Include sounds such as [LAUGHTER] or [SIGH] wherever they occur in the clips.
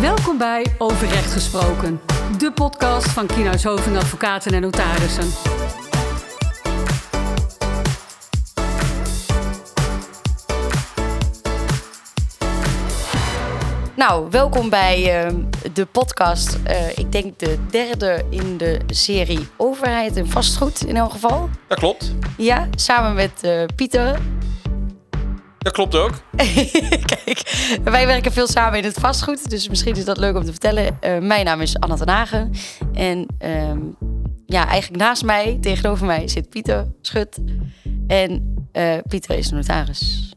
Welkom bij Overrecht Gesproken, de podcast van Kienhuis Hoving Advocaten en Notarissen. Nou, welkom bij uh, de podcast. Uh, ik denk de derde in de serie Overheid en Vastgoed in elk geval. Dat klopt. Ja, samen met uh, Pieter. Dat klopt ook. [LAUGHS] Kijk, wij werken veel samen in het vastgoed, dus misschien is dat leuk om te vertellen. mijn naam is Anna ten Hagen en ehm, ja, eigenlijk naast mij, tegenover mij, zit Pieter Schut. En Pieter is notaris.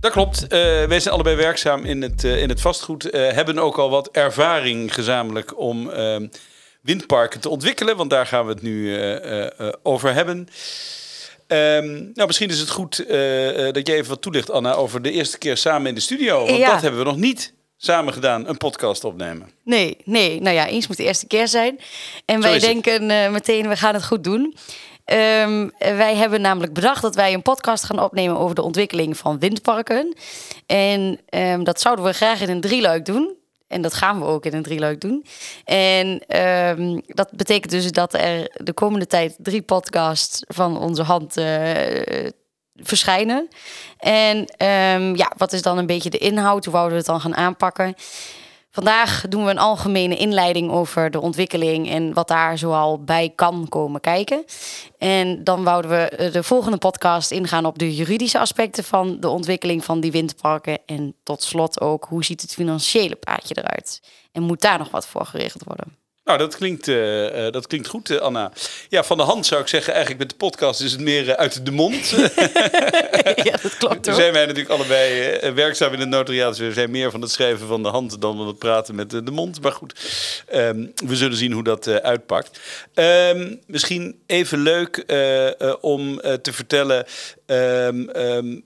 Dat klopt. Uh, wij zijn allebei werkzaam in het, in het vastgoed. Hebben ook al wat ervaring gezamenlijk om ehm, windparken te ontwikkelen. Want daar gaan we het nu over hebben. Um, nou, misschien is het goed dat jij even wat toelicht, Anna, over de eerste keer samen in de studio. Want dat hebben we nog niet samen gedaan, een podcast opnemen. Nee, nee. Nou ja, eens moet de eerste keer zijn. En wij denken meteen, we gaan het goed doen. Ehm, wij hebben namelijk bedacht dat wij een podcast gaan opnemen over de ontwikkeling van windparken. En um, dat zouden we graag in een drieluik doen. En dat gaan we ook in een drieluik doen. En um, dat betekent dus dat er de komende tijd drie podcasts van onze hand uh, verschijnen. En ja, wat is dan een beetje de inhoud? Hoe wouden we het dan gaan aanpakken? Vandaag doen we een algemene inleiding over de ontwikkeling en wat daar zoal bij kan komen kijken. En dan wouden we eh, de volgende podcast ingaan op de juridische aspecten van de ontwikkeling van die windparken. En tot slot ook hoe ziet het financiële plaatje eruit? En moet daar nog wat voor geregeld worden? Nou, dat klinkt, uh, dat klinkt goed, uh, Anna. Ja, van de hand zou ik zeggen, eigenlijk met de podcast is het meer uit de mond. [LAUGHS] ja, dat klopt hoor. zijn wij natuurlijk allebei werkzaam in het notariaat. Dus we zijn meer van het schrijven van de hand dan van het praten met de mond. Maar goed, um, we zullen zien hoe dat uitpakt. Um, misschien even leuk om te vertellen... Um,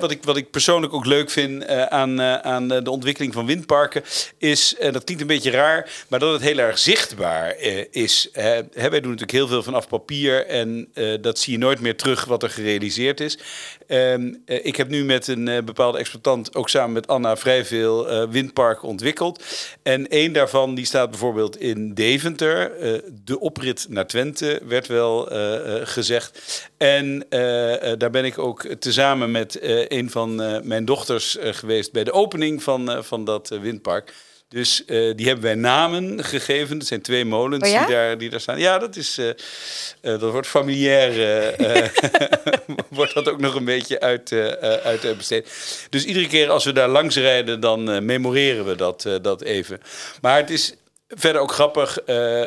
wat, ik, wat ik persoonlijk ook leuk vind uh, aan, uh, aan de ontwikkeling van windparken, is, dat klinkt een beetje raar, maar dat het heel erg zichtbaar is. wij doen natuurlijk heel veel vanaf papier en dat zie je nooit meer terug wat er gerealiseerd is. Ehm, ik heb nu met een bepaalde exploitant, ook samen met Anna, vrij veel windparken ontwikkeld. En één daarvan die staat bijvoorbeeld in Deventer. de oprit naar Twente werd wel gezegd. En daar ben ik ook tezamen met uh, een van mijn dochters geweest bij de opening van, van dat windpark. Dus die hebben wij namen gegeven. Het zijn twee molens oh ja? die, daar, die daar staan. Ja, dat, is, dat wordt familiair. [LAUGHS] wordt dat ook nog een beetje uit, uit besteed. Dus iedere keer als we daar langs rijden, dan memoreren we dat, dat even. Maar het is Verder ook grappig, uh,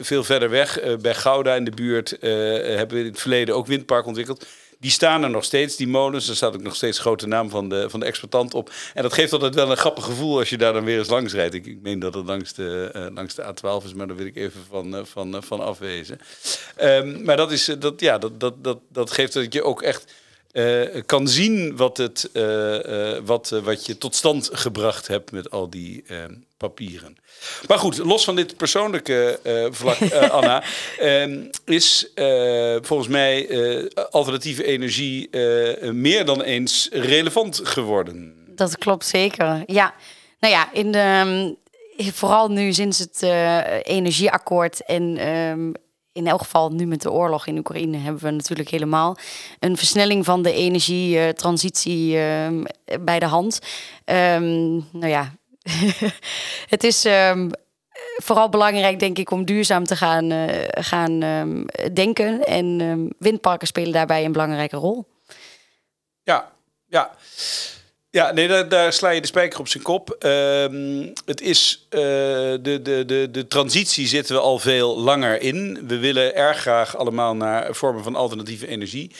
veel verder weg, uh, bij Gouda in de buurt, hebben we in het verleden ook windpark ontwikkeld. Die staan er nog steeds, die molens. Er staat ook nog steeds grote naam van de, van de exploitant op. En dat geeft altijd wel een grappig gevoel als je daar dan weer eens langs rijdt. Ik, ik meen dat het langs de, langs de A12 is, maar daar wil ik even van, van, van afwezen. Um, maar dat, is, dat, ja, dat, dat, dat, dat geeft dat je ook echt uh, kan zien wat, het, uh, uh, wat, wat je tot stand gebracht hebt met al die papieren. Maar goed, los van dit persoonlijke vlak, [LAUGHS] Anna, ehm, is volgens mij alternatieve energie meer dan eens relevant geworden. Dat klopt zeker. Ja, nou ja, in de, vooral nu sinds het energieakkoord en in elk geval nu met de oorlog in Oekraïne hebben we natuurlijk helemaal een versnelling van de energietransitie uh, bij de hand. Um, nou ja, [LAUGHS] het is um, vooral belangrijk, denk ik, om duurzaam te gaan, uh, gaan denken. En windparken spelen daarbij een belangrijke rol. Ja, ja. Ja, nee, daar, sla je de spijker op zijn kop. Uh, het is, uh, de, de, de, de transitie zitten we al veel langer in. We willen erg graag allemaal naar vormen van alternatieve energie.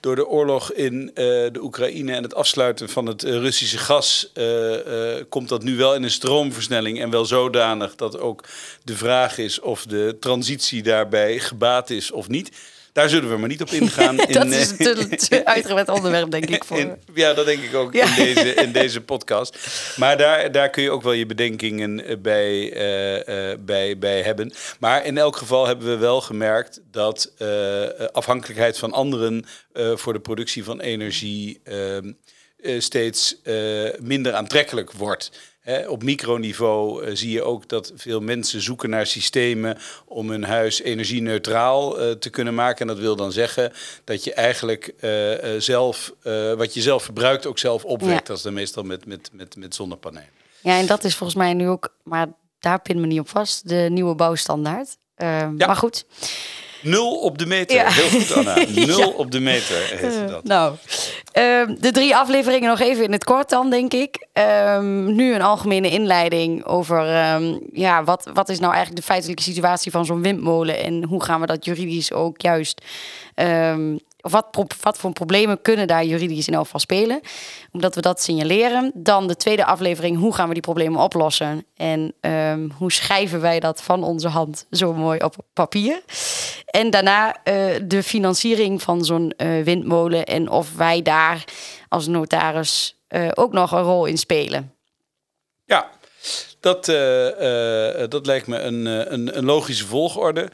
Door de oorlog in uh, de Oekraïne en het afsluiten van het Russische gas... Komt dat nu wel in een stroomversnelling en wel zodanig dat ook de vraag is of de transitie daarbij gebaat is of niet... Daar zullen we maar niet op ingaan. [LAUGHS] dat in, is een te, [LAUGHS] uitgebreid onderwerp, denk ik. [LAUGHS] Voor. In, ja, dat denk ik ook ja. in, deze, in deze podcast. Maar daar, daar kun je ook wel je bedenkingen bij, uh, uh, bij, bij hebben. Maar in elk geval hebben we wel gemerkt dat uh, afhankelijkheid van anderen voor de productie van energie ehm, eh, steeds eh, minder aantrekkelijk wordt. Op microniveau eh, zie je ook dat veel mensen zoeken naar systemen om hun huis energie-neutraal eh, te kunnen maken. En dat wil dan zeggen dat je eigenlijk eh, zelf, wat je zelf verbruikt, ook zelf opwekt. Ja. Dat is dan meestal met, met, met, met zonnepanelen. Ja, en dat is volgens mij nu ook, maar daar pin me niet op vast, de nieuwe bouwstandaard. Ehm, Ja. Maar goed. Nul op de meter. Ja. Heel goed, Anna. [LAUGHS] Nul Ja. op de meter heet dat. Nou, ehm, de drie afleveringen nog even in het kort dan, denk ik. Ehm, nu een algemene inleiding over ehm, ja, wat, wat is nou eigenlijk de feitelijke situatie van zo'n windmolen en hoe gaan we dat juridisch ook juist. Of wat, wat voor problemen kunnen daar juridisch in geval spelen? Omdat we dat signaleren. Dan de tweede aflevering, hoe gaan we die problemen oplossen? En ehm, hoe schrijven wij dat van onze hand zo mooi op papier? En daarna eh, de financiering van zo'n eh, windmolen en of wij daar als notaris eh, ook nog een rol in spelen. Ja, dat, dat lijkt me een, een, een logische volgorde.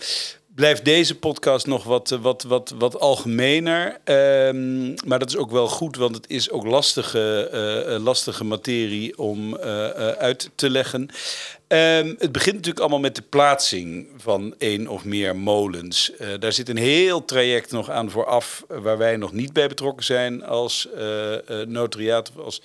Blijft deze podcast nog wat, eh, wat, wat, wat algemener. Ehm, maar dat is ook wel goed, want het is ook lastige, eh, eh, lastige materie om uit te leggen. Ehm, het begint natuurlijk allemaal met de plaatsing van één of meer molens. Daar zit een heel traject nog aan vooraf, waar wij nog niet bij betrokken zijn als notariaat of als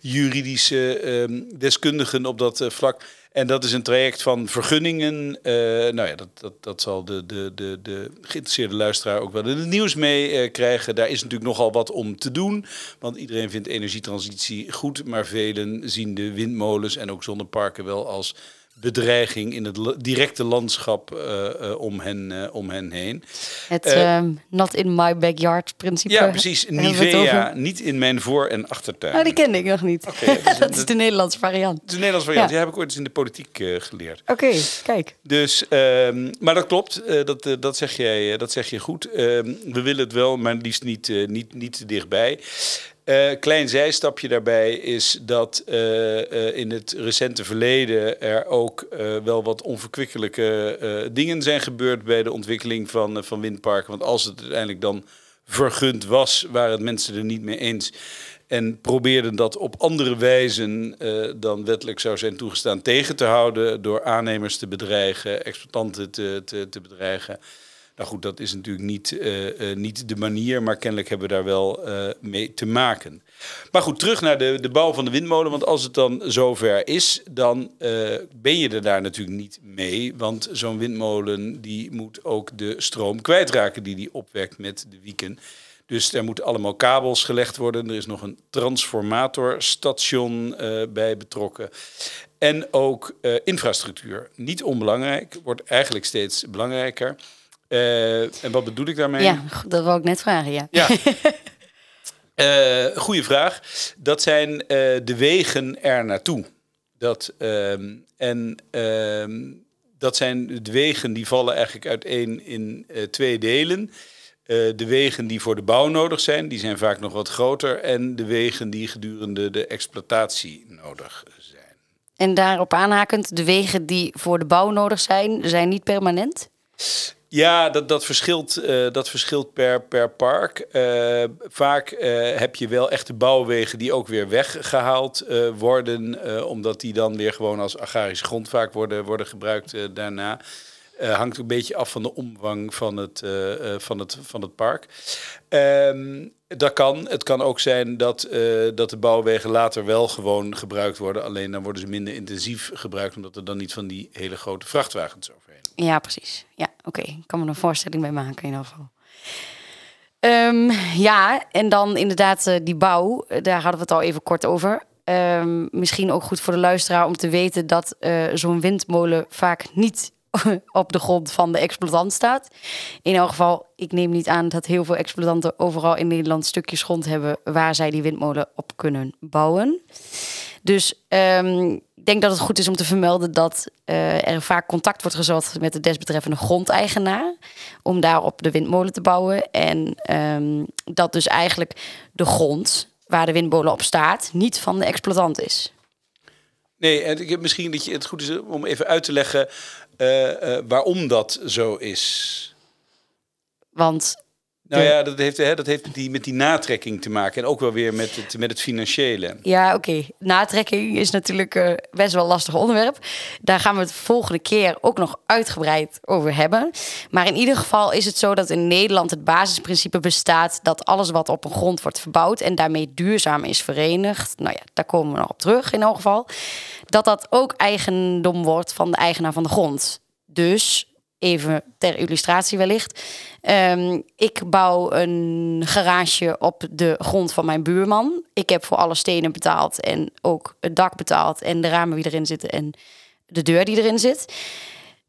juridische ehm, deskundigen op dat vlak. En dat is een traject van vergunningen. Eh, nou ja, dat, dat, dat zal de, de, de, de geïnteresseerde luisteraar ook wel in het nieuws mee eh, krijgen. Daar is natuurlijk nogal wat om te doen. Want iedereen vindt energietransitie goed. Maar velen zien de windmolens en ook zonneparken wel als bedreiging in het directe landschap eh, eh, om, hen, eh, om hen heen. Het Eh, ehm, not in my backyard principe. Ja, precies. Nivea, niet in mijn voor- en achtertuin. Oh, die kende ik nog niet. Oké, [LAUGHS] dat is dat is de Nederlandse variant. Het is een Nederlands variant. Ja. Die heb ik ooit eens in de politiek geleerd. Oké, kijk. Dus, ehm, maar dat klopt, dat, dat, zeg jij, dat zeg je goed. Ehm, we willen het wel, maar liefst niet, niet, niet te dichtbij. Eh, klein zijstapje daarbij is dat eh, eh, in het recente verleden er ook wel wat onverkwikkelijke dingen zijn gebeurd bij de ontwikkeling van, van windparken. Want als het uiteindelijk dan vergund was, waren het mensen er niet mee eens. En probeerden dat op andere wijzen dan wettelijk zou zijn toegestaan tegen te houden. Door aannemers te bedreigen, exploitanten te, te, te bedreigen. Nou goed, dat is natuurlijk niet, eh, eh, niet de manier, maar kennelijk hebben we daar wel eh, mee te maken. Maar goed, terug naar de, de bouw van de windmolen. Want als het dan zover is, dan ben je er daar natuurlijk niet mee. Want zo'n windmolen die moet ook de stroom kwijtraken die die opwekt met de wieken. Dus er moeten allemaal kabels gelegd worden. Er is nog een transformatorstation bij betrokken. En ook infrastructuur. Niet onbelangrijk, wordt eigenlijk steeds belangrijker. Eh, en wat bedoel ik daarmee? Ja, dat wou ik net vragen, ja. Ja. [LAUGHS] Eh, goeie vraag. Dat zijn eh, de wegen er naartoe. Dat, ehm, en ehm, dat zijn de wegen die vallen eigenlijk uiteen in twee delen. De wegen die voor de bouw nodig zijn, die zijn vaak nog wat groter. En de wegen die gedurende de exploitatie nodig zijn. En daarop aanhakend, de wegen die voor de bouw nodig zijn, zijn niet permanent? Ja, dat, dat, verschilt, eh, dat verschilt per, per park. Eh, vaak eh, heb je wel echte bouwwegen die ook weer weggehaald eh, worden, omdat die dan weer gewoon als agrarische grond vaak worden, worden gebruikt daarna. Hangt een beetje af van de omvang van het, van het, van het park. Ehm, dat kan. Het kan ook zijn dat, eh, dat de bouwwegen later wel gewoon gebruikt worden. Alleen dan worden ze minder intensief gebruikt, omdat er dan niet van die hele grote vrachtwagens overheen. Ja, precies. Ja, oké. Ik kan me een voorstelling bij maken in ieder geval. Ehm, ja, en dan inderdaad eh, die bouw. eh, Daar hadden we het al even kort over. Ehm, misschien ook goed voor de luisteraar om te weten dat zo'n windmolen vaak niet [LAUGHS] op de grond van de exploitant staat. In elk geval, ik neem niet aan dat heel veel exploitanten overal in Nederland stukjes grond hebben waar zij die windmolen op kunnen bouwen. Dus ehm, ik denk dat het goed is om te vermelden dat eh, er vaak contact wordt gezocht met de desbetreffende grondeigenaar om daarop de windmolen te bouwen. En ehm, dat dus eigenlijk de grond waar de windmolen op staat niet van de exploitant is. Nee, en misschien dat je het goed is om even uit te leggen eh, eh, waarom dat zo is. Want Nou ja, dat heeft, hè, dat heeft met, die, met die natrekking te maken. En ook wel weer met het, met het financiële. Ja, oké. Natrekking is natuurlijk eh, best wel een lastig onderwerp. Daar gaan we het volgende keer ook nog uitgebreid over hebben. Maar in ieder geval is het zo dat in Nederland het basisprincipe bestaat dat alles wat op een grond wordt verbouwd en daarmee duurzaam is verenigd, nou ja, daar komen we nog op terug in elk geval, dat dat ook eigendom wordt van de eigenaar van de grond. Dus even ter illustratie wellicht. Ehm, ik bouw een garage op de grond van mijn buurman. Ik heb voor alle stenen betaald en ook het dak betaald en de ramen die erin zitten en de deur die erin zit.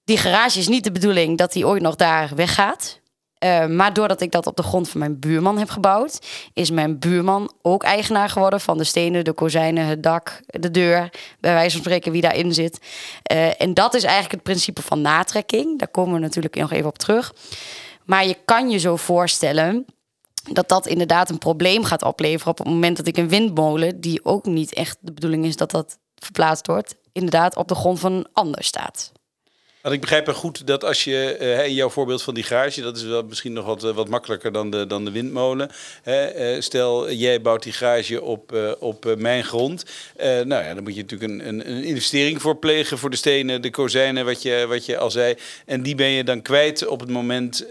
Die garage is niet de bedoeling dat die ooit nog daar weggaat. Eh, maar doordat ik dat op de grond van mijn buurman heb gebouwd, is mijn buurman ook eigenaar geworden van de stenen, de kozijnen, het dak, de deur, bij wijze van spreken wie daarin zit. Eh, en dat is eigenlijk het principe van natrekking. Daar komen we natuurlijk nog even op terug. Maar je kan je zo voorstellen dat dat inderdaad een probleem gaat opleveren op het moment dat ik een windmolen, die ook niet echt de bedoeling is dat dat verplaatst wordt, inderdaad op de grond van een ander staat. Want ik begrijp er goed dat als je, eh, in jouw voorbeeld van die garage, dat is wel misschien nog wat, eh, wat makkelijker dan de, dan de windmolen. Hè, eh, stel, jij bouwt die garage op, op mijn grond. Nou ja, dan moet je natuurlijk een, een, een investering voor plegen voor de stenen, de kozijnen, wat je, wat je al zei. En die ben je dan kwijt op het moment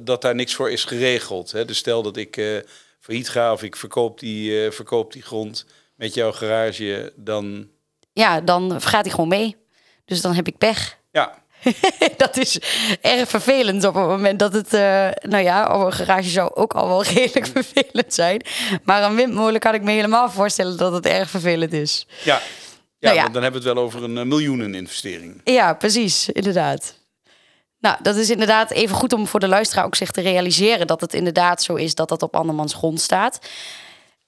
dat, daar niks voor is geregeld. Hè. Dus stel dat ik failliet ga of ik verkoop die, verkoop die grond met jouw garage, dan Ja, dan gaat hij gewoon mee. Dus dan heb ik pech. ja, [LAUGHS] dat is erg vervelend op het moment dat het... eh, nou ja, oh, een garage zou ook al wel [LAUGHS] redelijk vervelend zijn. Maar een windmolen kan ik me helemaal voorstellen dat het erg vervelend is. Ja, ja, Nou ja. dan hebben we het wel over een eh, miljoeneninvestering. Ja, precies, inderdaad. Nou, dat is inderdaad even goed om voor de luisteraar ook zich te realiseren... dat het inderdaad zo is dat dat op andermans grond staat.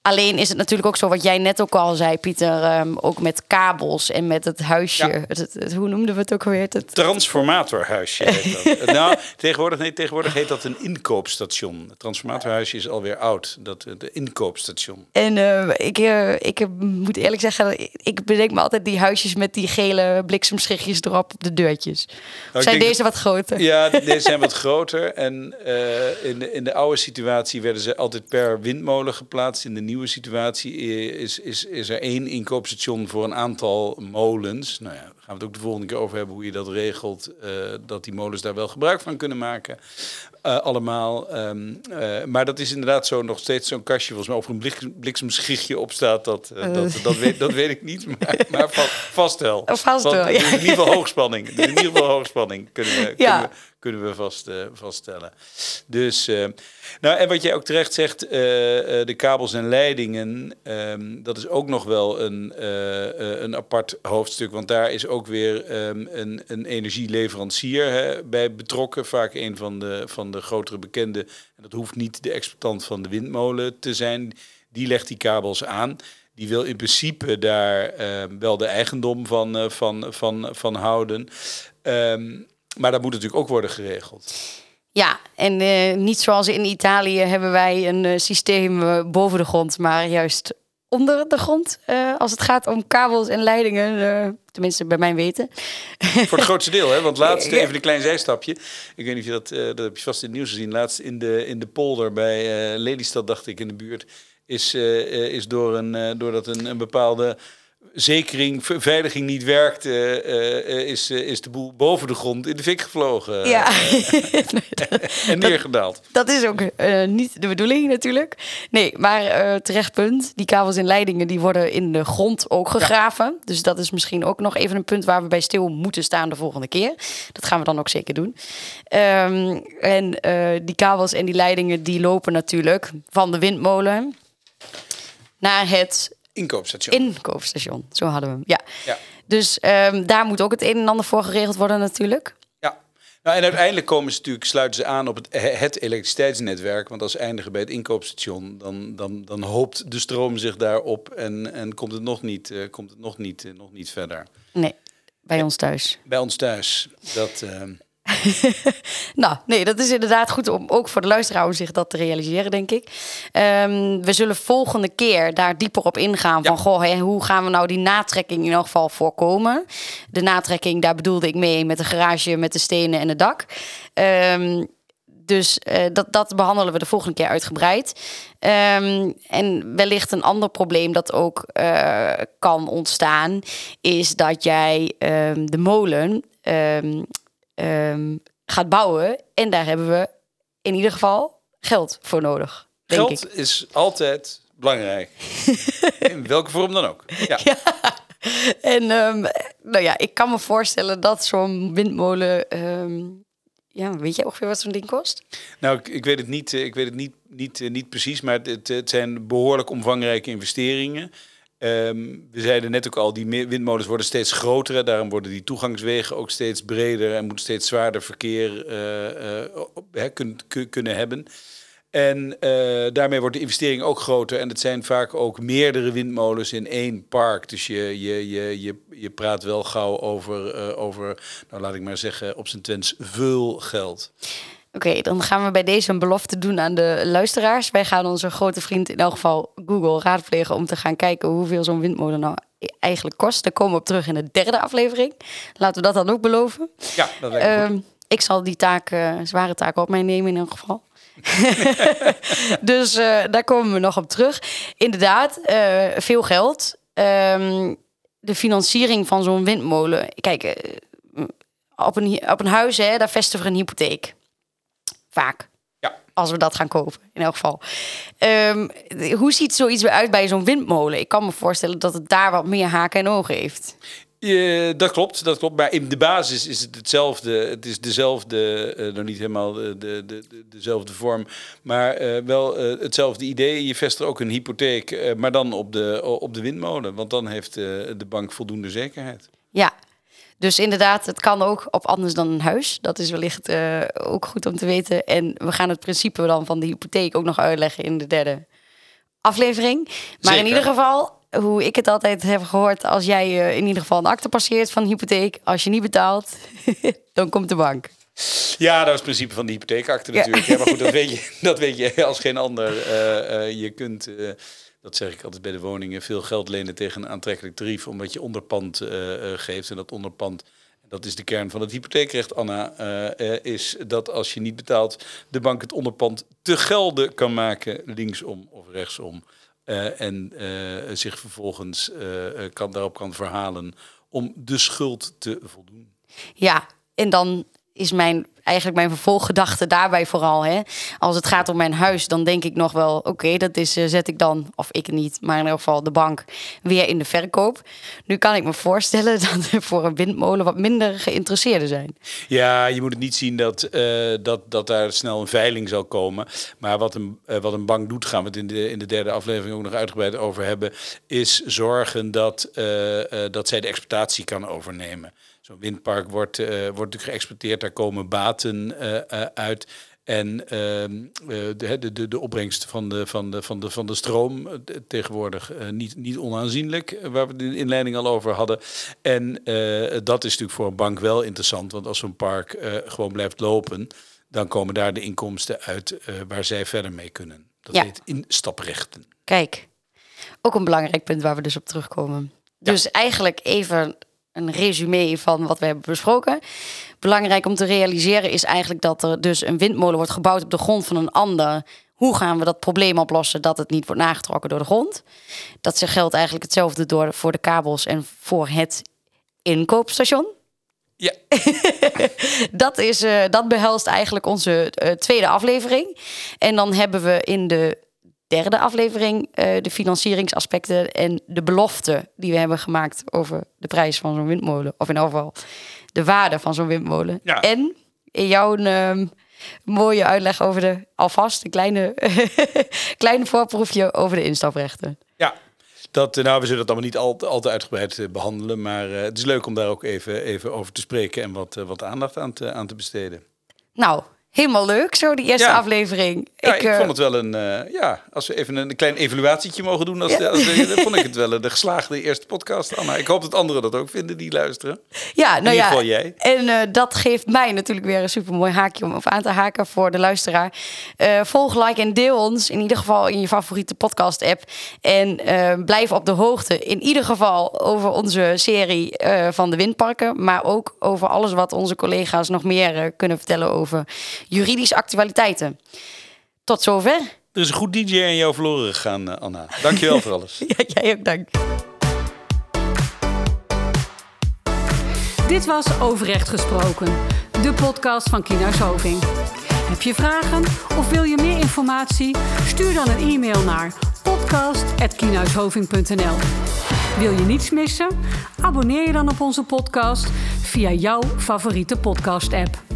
Alleen is het natuurlijk ook zo, wat jij net ook al zei, Pieter... ehm, ook met kabels en met het huisje. Ja. Het, het- het- hoe noemden we het ook alweer? Het, Transformatorhuisje heet dat. [LAUGHS] nou, tegenwoordig, nee, tegenwoordig heet dat een inkoopstation. Het transformatorhuisje is alweer oud. Dat, eh, de inkoopstation. En eh, ik, eh, ik eh, moet eerlijk zeggen, ik bedenk me altijd die huisjes met die gele bliksemschichtjes erop op de deurtjes. Nou, zijn deze wat groter? Ja, [LAUGHS] deze zijn wat groter. En eh, in, de, in de oude situatie werden ze altijd per windmolen geplaatst. In de nieuwe situatie is, is, is er één inkoopstation voor een aantal molens. Nou ja, gaan we het ook de volgende keer over hebben hoe je dat regelt. eh, dat die molens daar wel gebruik van kunnen maken. Eh, allemaal. Ehm, eh, maar dat is inderdaad zo nog steeds zo'n kastje. Volgens mij over een blik, bliksemschichtje op staat. Dat, dat, dat, weet, dat weet ik niet. Maar, [LAUGHS] maar va- vast wel. Oh, vast wel, ja. in ieder geval hoogspanning. In ieder geval hoogspanning. Kunnen we, Ja. kunnen we, kunnen we vast, vaststellen. Dus, eh, nou, en wat jij ook terecht zegt, de kabels en leidingen, ehm, dat is ook nog wel een, een apart hoofdstuk. Want daar is ook weer ehm, een, een energieleverancier hè, bij betrokken. Vaak een van de, van de grotere bekenden. En dat hoeft niet de exploitant van de windmolen te zijn. Die legt die kabels aan. Die wil in principe daar ehm, wel de eigendom van, eh, van, van, van houden. Ehm, maar dat moet natuurlijk ook worden geregeld. Ja, en eh, niet zoals in Italië hebben wij een eh, systeem boven de grond, maar juist onder de grond. eh, als het gaat om kabels en leidingen, eh, tenminste bij mijn weten. Voor het grootste deel, hè? Want laatst Ja. even een klein zijstapje. Ik weet niet of je dat, eh, dat heb je vast in het nieuws gezien. Laatst in de, in de polder bij Lelystad, dacht ik, in de buurt, is, is door een, doordat een, een bepaalde zekering, beveiliging niet werkt, eh, eh, is, eh, is de boel boven de grond in de fik gevlogen. Ja, [LAUGHS] En neergedaald. dat is ook niet de bedoeling natuurlijk. Nee, maar terecht punt. Die kabels en leidingen die worden in de grond ook gegraven. Dus dat is misschien ook nog even een punt waar we bij stil moeten staan de volgende keer. Dat gaan we dan ook zeker doen. Ehm, en die kabels en die leidingen die lopen natuurlijk van de windmolen naar het Inkoopstation. inkoopstation. Zo hadden we hem. Ja. Ja. Dus ehm, daar moet ook het een en ander voor geregeld worden natuurlijk. Ja. Nou, en uiteindelijk komen ze natuurlijk, sluiten ze aan op het, het elektriciteitsnetwerk. Want als ze eindigen bij het inkoopstation, dan, dan, dan hoopt de stroom zich daarop en, en komt het nog niet, eh, komt het nog niet, eh, nog niet verder. Nee, bij ons thuis. Bij ons thuis. Dat, ehm, [LAUGHS] Nou, nee, dat is inderdaad goed om ook voor de luisteraar om zich dat te realiseren, denk ik. Ehm, we zullen volgende keer daar dieper op ingaan van, Ja. goh, hè, hoe gaan we nou die natrekking in elk geval voorkomen? De natrekking, daar bedoelde ik mee met de garage, met de stenen en het dak. Ehm, dus uh, dat, dat behandelen we de volgende keer uitgebreid. Um, en wellicht een ander probleem dat ook uh, kan ontstaan, is dat jij de molen um, gaat bouwen. En daar hebben we in ieder geval geld voor nodig. Geld ik. is altijd belangrijk. [LAUGHS] in welke vorm dan ook. Ja. ja. En nou ja, ik kan me voorstellen dat zo'n windmolen ja, weet je ongeveer wat zo'n ding kost? Nou, ik, ik, weet het niet, eh, ik weet het niet, niet, eh, niet precies, maar het, het zijn behoorlijk omvangrijke investeringen. Um, we zeiden net ook al, die windmolens worden steeds groter. Daarom worden die toegangswegen ook steeds breder en moet steeds zwaarder verkeer uh, kun, kunnen hebben. En uh, daarmee wordt de investering ook groter. En het zijn vaak ook meerdere windmolens in één park. Dus je, je, je, je, je praat wel gauw over, over, nou laat ik maar zeggen, op zijn twens veel geld. Oké, dan gaan we bij deze een belofte doen aan de luisteraars. Wij gaan onze grote vriend in elk geval Google raadplegen om te gaan kijken hoeveel zo'n windmolen nou eigenlijk kost. Daar komen we op terug in de derde aflevering. Laten we dat dan ook beloven. Ja, dat lijkt me uh, Ik zal die taak, uh, zware taak op mij nemen in elk geval. [LAUGHS] dus uh, daar komen we nog op terug. Inderdaad, uh, veel geld. Um, de financiering van zo'n windmolen. Kijk, op, een, op een huis, hè, daar vestigen we een hypotheek. Vaak. Ja. Als we dat gaan kopen, in elk geval. Um, hoe ziet zoiets weer uit bij zo'n windmolen? Ik kan me voorstellen dat het daar wat meer haken en ogen heeft. Ja, dat klopt, dat klopt. Maar in de basis is het hetzelfde. Het is dezelfde, uh, nog niet helemaal de, de, de, dezelfde vorm, maar uh, wel uh, hetzelfde idee. Je vestigt ook een hypotheek, maar dan op de, op de windmolen. Want dan heeft de bank voldoende zekerheid. Ja, dus inderdaad, het kan ook op anders dan een huis. Dat is wellicht ook goed om te weten. En we gaan het principe dan van de hypotheek ook nog uitleggen in de derde aflevering. Maar Zeker. in ieder geval, hoe ik het altijd heb gehoord, als jij uh, in ieder geval een akte passeert van hypotheek, als je niet betaalt, [LAUGHS] dan komt de bank. Ja, dat is het principe van de hypotheekakte natuurlijk. Ja. Maar goed, dat [LAUGHS] weet, je, dat weet je als geen ander. Uh, je kunt, dat zeg ik altijd bij de woningen, veel geld lenen tegen een aantrekkelijk tarief, omdat je onderpand geeft. En dat onderpand, dat is de kern van het hypotheekrecht, Anna, is dat als je niet betaalt, de bank het onderpand te gelden kan maken, linksom of rechtsom. En zich vervolgens kan, daarop kan verhalen om de schuld te voldoen. Ja, en dan is mijn eigenlijk mijn vervolggedachte daarbij vooral. Hè. Als het gaat om mijn huis, dan denk ik nog wel... oké, dat is uh, zet ik dan, of ik niet... maar in ieder geval de bank weer in de verkoop. Nu kan ik me voorstellen [LAUGHS] dat er voor een windmolen... wat minder geïnteresseerden zijn. Ja, je moet het niet zien dat, uh, dat, dat daar snel een veiling zal komen. Maar wat een, uh, wat een bank doet, gaan we het in de, in de derde aflevering... ook nog uitgebreid over hebben... is zorgen dat, dat zij de exploitatie kan overnemen. Zo'n windpark wordt, uh, wordt natuurlijk geëxporteerd, daar komen baten uh, uh, uit. En de, de, de, de opbrengst van de, van de, van de, van de stroom tegenwoordig niet, niet onaanzienlijk, waar we de inleiding al over hadden. En dat is natuurlijk voor een bank wel interessant, want als zo'n park gewoon blijft lopen, dan komen daar de inkomsten uit waar zij verder mee kunnen. Dat Ja. heet instaprechten. Kijk, ook een belangrijk punt waar we dus op terugkomen. Dus eigenlijk even een resume van wat we hebben besproken. Belangrijk om te realiseren is eigenlijk dat er dus een windmolen wordt gebouwd op de grond van een ander. Hoe gaan we dat probleem oplossen dat het niet wordt nagetrokken door de grond? Dat geldt eigenlijk hetzelfde door, voor de kabels en voor het inkoopstation. Ja. [LAUGHS] dat, is, uh, dat behelst eigenlijk onze uh, tweede aflevering. En dan hebben we in de derde aflevering uh, de financieringsaspecten en de belofte die we hebben gemaakt over de prijs van zo'n windmolen. Of in ieder geval de waarde van zo'n windmolen. Ja. En in jouw uh, mooie uitleg over de, alvast een kleine, [LAUGHS] kleine voorproefje over de instaprechten. Ja, dat, nou, we zullen het allemaal niet al, al te uitgebreid uh, behandelen. Maar uh, het is leuk om daar ook even, even over te spreken en wat, uh, wat aandacht aan te, aan te besteden. Nou, helemaal leuk, zo die eerste Ja. aflevering. Ja, ik, eh, vond het wel een. eh, ja, als we even een, klein evaluatietje mogen doen, als, als, dan vond ik het wel een de geslaagde eerste podcast. Anna, ik hoop dat anderen dat ook vinden die luisteren. Ja, nou ieder ja. geval jij. En eh, dat geeft mij natuurlijk weer een supermooi haakje om op aan te haken voor de luisteraar. Eh, volg, like en deel ons in ieder geval in je favoriete podcast-app. En eh, blijf op de hoogte in ieder geval over onze serie eh, van de windparken. Maar ook over alles wat onze collega's nog meer eh, kunnen vertellen over juridische actualiteiten. Tot zover. Er is een goed DJ aan jou verloren gegaan, eh, Anna. Dankjewel voor alles. [LAUGHS] Ja, jij ook dank. Dit was Overrecht Gesproken, de podcast van Kienhuis Hoving. Heb je vragen of wil je meer informatie? Stuur dan een e-mail naar podcast.kienhuishoving.nl Wil je niets missen? Abonneer je dan op onze podcast via jouw favoriete podcast-app.